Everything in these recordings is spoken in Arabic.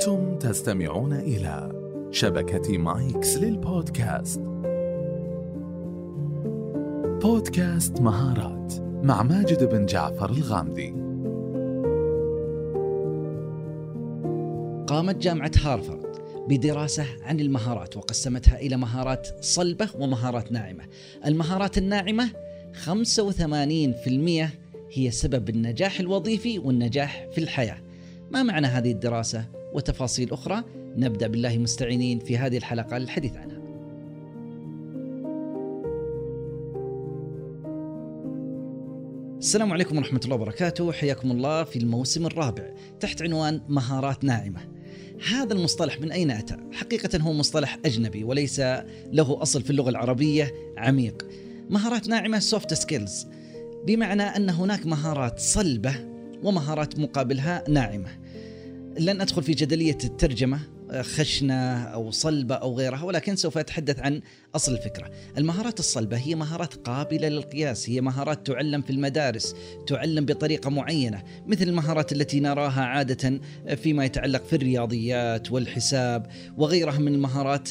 أنتم تستمعون إلى شبكة مايكس للبودكاست. بودكاست مهارات مع ماجد بن جعفر الغامدي. قامت جامعة هارفارد بدراسة عن المهارات وقسمتها إلى مهارات صلبة ومهارات ناعمة. المهارات الناعمة 85% هي سبب النجاح الوظيفي والنجاح في الحياة. ما معنى هذه الدراسة؟ وتفاصيل أخرى نبدأ بالله مستعينين في هذه الحلقة للحديث عنها. السلام عليكم ورحمة الله وبركاته. حياكم الله في الموسم الرابع. تحت عنوان مهارات ناعمة. هذا المصطلح من أين أتى؟ حقيقة هو مصطلح أجنبي وليس له أصل في اللغة العربية عميق. مهارات ناعمة soft skills. بمعنى أن هناك مهارات صلبة ومهارات مقابلها ناعمة. لن أدخل في جدلية الترجمة خشنة أو صلبة أو غيرها ولكن سوف أتحدث عن أصل الفكرة. المهارات الصلبة هي مهارات قابلة للقياس هي مهارات تعلم في المدارس تعلم بطريقة معينة مثل المهارات التي نراها عادة فيما يتعلق في الرياضيات والحساب وغيرها من المهارات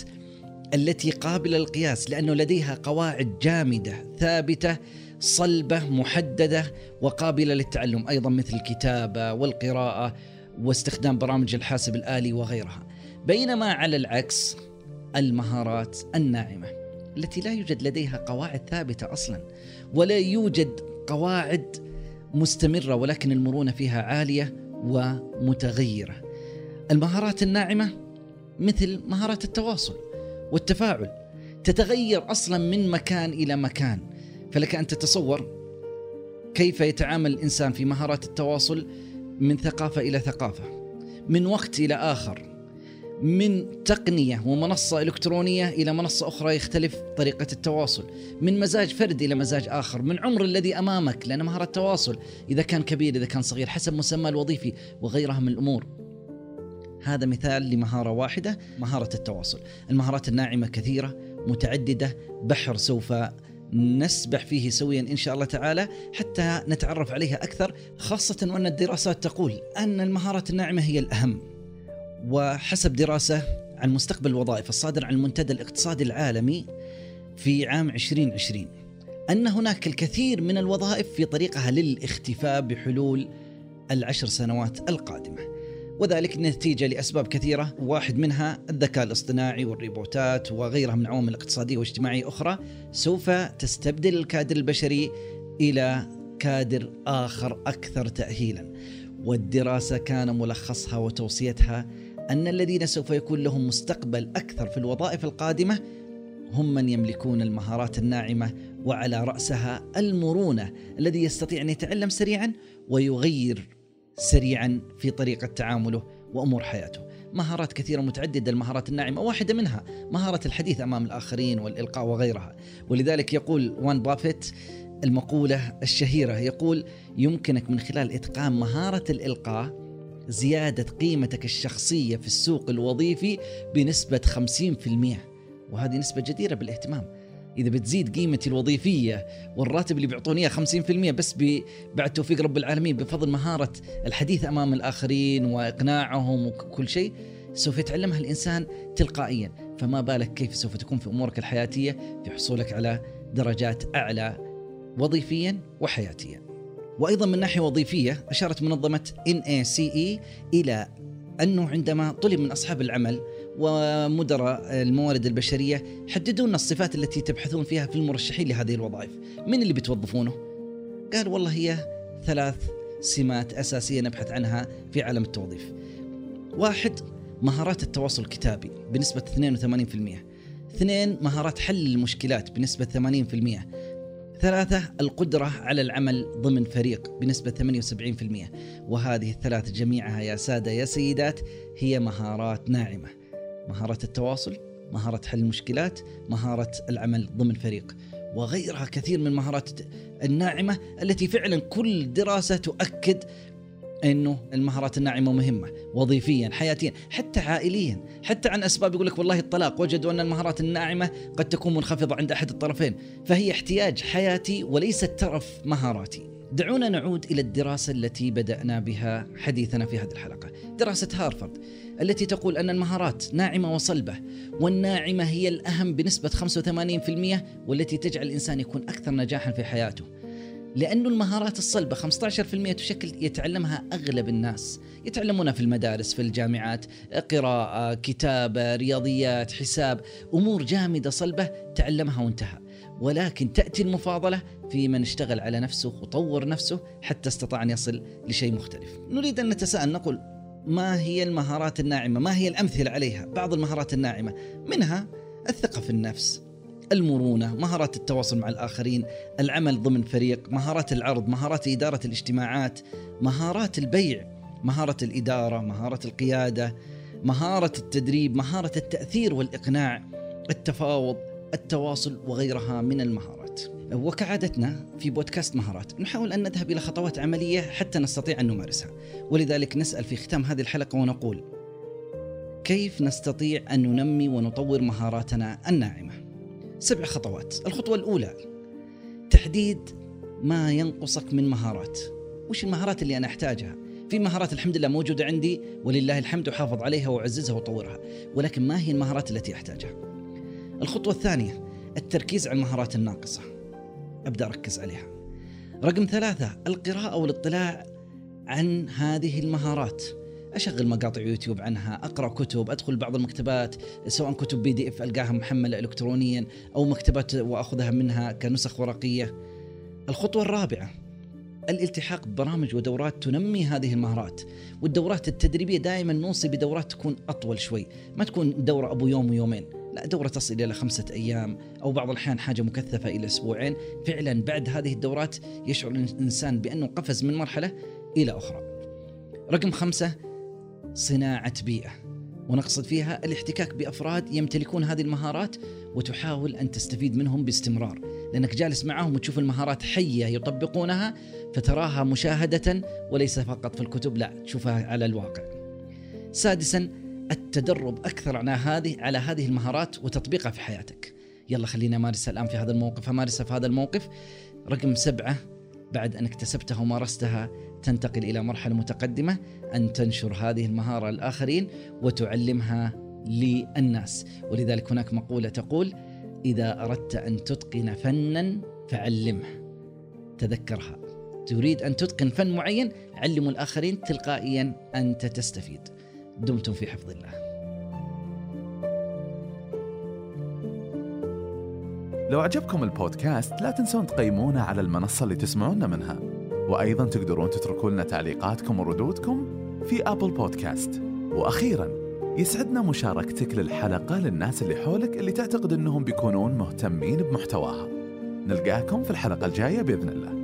التي قابلة للقياس لأنه لديها قواعد جامدة ثابتة صلبة محددة وقابلة للتعلم. أيضا مثل الكتابة والقراءة واستخدام برامج الحاسب الآلي وغيرها بينما على العكس المهارات الناعمة التي لا يوجد لديها قواعد ثابتة أصلا ولا يوجد قواعد مستمرة ولكن المرونة فيها عالية ومتغيرة. المهارات الناعمة مثل مهارات التواصل والتفاعل تتغير أصلا من مكان إلى مكان فلك أن تتصور كيف يتعامل الإنسان في مهارات التواصل من ثقافة إلى ثقافة من وقت إلى آخر من تقنية ومنصة إلكترونية إلى منصة أخرى يختلف طريقة التواصل، من مزاج فرد إلى مزاج آخر، من عمر الذي أمامك لأن مهارة التواصل إذا كان كبير إذا كان صغير حسب مسمى الوظيفي وغيرها من الأمور. هذا مثال لمهارة واحدة مهارة التواصل، المهارات الناعمة كثيرة متعددة بحر سوف نسبح فيه سويا إن شاء الله تعالى حتى نتعرف عليها أكثر خاصة وأن الدراسات تقول أن المهارات الناعمة هي الأهم. وحسب دراسة عن مستقبل الوظائف الصادر عن المنتدى الاقتصادي العالمي في عام 2020 أن هناك الكثير من الوظائف في طريقها للاختفاء بحلول العشر سنوات القادمة. وذلك نتيجة لأسباب كثيرة واحد منها الذكاء الاصطناعي والريبوتات وغيرها من عوامل اقتصادية واجتماعية أخرى سوف تستبدل الكادر البشري إلى كادر آخر أكثر تأهيلا. والدراسة كان ملخصها وتوصيتها أن الذين سوف يكون لهم مستقبل أكثر في الوظائف القادمة هم من يملكون المهارات الناعمة وعلى رأسها المرونة الذي يستطيع أن يتعلم سريعا ويغير سريعا في طريقة تعامله وأمور حياته. مهارات كثيرة متعددة المهارات الناعمة واحدة منها مهارة الحديث أمام الآخرين والإلقاء وغيرها. ولذلك يقول وان بافيت المقولة الشهيرة يقول يمكنك من خلال إتقان مهارة الإلقاء زيادة قيمتك الشخصية في السوق الوظيفي بنسبة 50% وهذه نسبة جديرة بالاهتمام. إذا بتزيد قيمتي الوظيفية والراتب اللي بيعطوني إياه 50% بس بعد توفيق رب العالمين بفضل مهارة الحديث أمام الآخرين وإقناعهم وكل شيء سوف يتعلمها الإنسان تلقائيا فما بالك كيف سوف تكون في أمورك الحياتية في حصولك على درجات أعلى وظيفيا وحياتيا. وأيضا من ناحية وظيفية أشارت منظمة NACE إلى أنه عندما طلب من أصحاب العمل ومدراء الموارد البشرية حددوا لنا الصفات التي تبحثون فيها في المرشحين لهذه الوظائف، من اللي بتوظفونه؟ قال والله هي ثلاث سمات أساسية نبحث عنها في عالم التوظيف. واحد مهارات التواصل الكتابي بنسبة 82%. اثنين مهارات حل المشكلات بنسبة 80%. ثلاثة القدرة على العمل ضمن فريق بنسبة 78% وهذه الثلاث جميعها يا سادة يا سيدات هي مهارات ناعمة مهارة التواصل مهارة حل المشكلات مهارة العمل ضمن فريق وغيرها كثير من المهارات الناعمة التي فعلا كل دراسة تؤكد إنه المهارات الناعمة مهمة وظيفيا حياتيا حتى عائليا حتى عن أسباب يقول لك والله الطلاق وجدوا أن المهارات الناعمة قد تكون منخفضة عند أحد الطرفين فهي احتياج حياتي وليست ترف مهاراتي. دعونا نعود إلى الدراسة التي بدأنا بها حديثنا في هذه الحلقة. دراسة هارفارد التي تقول أن المهارات ناعمة وصلبة والناعمة هي الأهم بنسبة 85% والتي تجعل الإنسان يكون أكثر نجاحا في حياته. لأن المهارات الصلبة 15% تشكل يتعلمها أغلب الناس. يتعلمونها في المدارس في الجامعات قراءة كتابة رياضيات حساب أمور جامدة صلبة تعلمها وانتهى. ولكن تأتي المفاضلة في من اشتغل على نفسه وطور نفسه حتى استطاع أن يصل لشيء مختلف. نريد أن نتساءل نقول ما هي المهارات الناعمة؟ ما هي الأمثلة عليها؟ بعض المهارات الناعمة. منها الثقة في النفس المرونة مهارات التواصل مع الآخرين العمل ضمن فريق مهارات العرض مهارات إدارة الاجتماعات مهارات البيع مهارة الإدارة مهارة القيادة مهارة التدريب مهارة التأثير والإقناع التفاوض التواصل وغيرها من المهارات. وكعادتنا في بودكاست مهارات نحاول أن نذهب إلى خطوات عملية حتى نستطيع أن نمارسها. ولذلك نسأل في ختام هذه الحلقة ونقول كيف نستطيع أن ننمي ونطور مهاراتنا الناعمة؟ سبع خطوات. الخطوة الأولى تحديد ما ينقصك من مهارات. وش المهارات اللي أنا أحتاجها؟ في مهارات الحمد لله موجودة عندي ولله الحمد أحافظ عليها وأعززها وأطورها ولكن ما هي المهارات التي أحتاجها؟ الخطوة الثانية التركيز على المهارات الناقصة. أبدأ أركز عليها. رقم ثلاثة القراءة والاطلاع عن هذه المهارات. أشغل مقاطع يوتيوب عنها أقرأ كتب أدخل بعض المكتبات سواء كتب PDF ألقاها محملة الكترونيا أو مكتبات وأخذها منها كنسخ ورقية. الخطوة الرابعة الالتحاق ببرامج ودورات تنمي هذه المهارات. والدورات التدريبية دائما نوصي بدورات تكون أطول شوي ما تكون دورة أبو يوم ويومين. لا دورة تصل إلى خمسة أيام أو بعض الأحيان حاجة مكثفة إلى أسبوعين. فعلا بعد هذه الدورات يشعر الإنسان بأنه قفز من مرحلة إلى أخرى. رقم خمسة صناعة بيئة. ونقصد فيها الاحتكاك بأفراد يمتلكون هذه المهارات وتحاول أن تستفيد منهم باستمرار، لأنك جالس معهم وتشوف المهارات حية يطبقونها فتراها مشاهدة وليس فقط في الكتب لا تشوفها على الواقع. سادسا التدرب أكثر على هذه على هذه المهارات وتطبيقها في حياتك. يلا خليني امارسها الآن في هذا الموقف، أمارسها في هذا الموقف. رقم سبعة بعد ان اكتسبتها ومارستها تنتقل إلى مرحلة متقدمة أن تنشر هذه المهارة للآخرين وتعلمها للناس، ولذلك هناك مقولة تقول: إذا أردت أن تتقن فنا فعلمه. تذكرها. تريد أن تتقن فن معين علموا الآخرين تلقائيا أنت تستفيد. دمتم في حفظ الله. لو عجبكم البودكاست لا تنسون تقيمونا على المنصة اللي تسمعونا منها. وأيضا تقدرون تتركوا لنا تعليقاتكم وردودكم في أبل بودكاست وأخيرا يسعدنا مشاركتك للحلقة للناس اللي حولك اللي تعتقد أنهم بيكونون مهتمين بمحتواها. نلقاكم في الحلقة الجاية بإذن الله.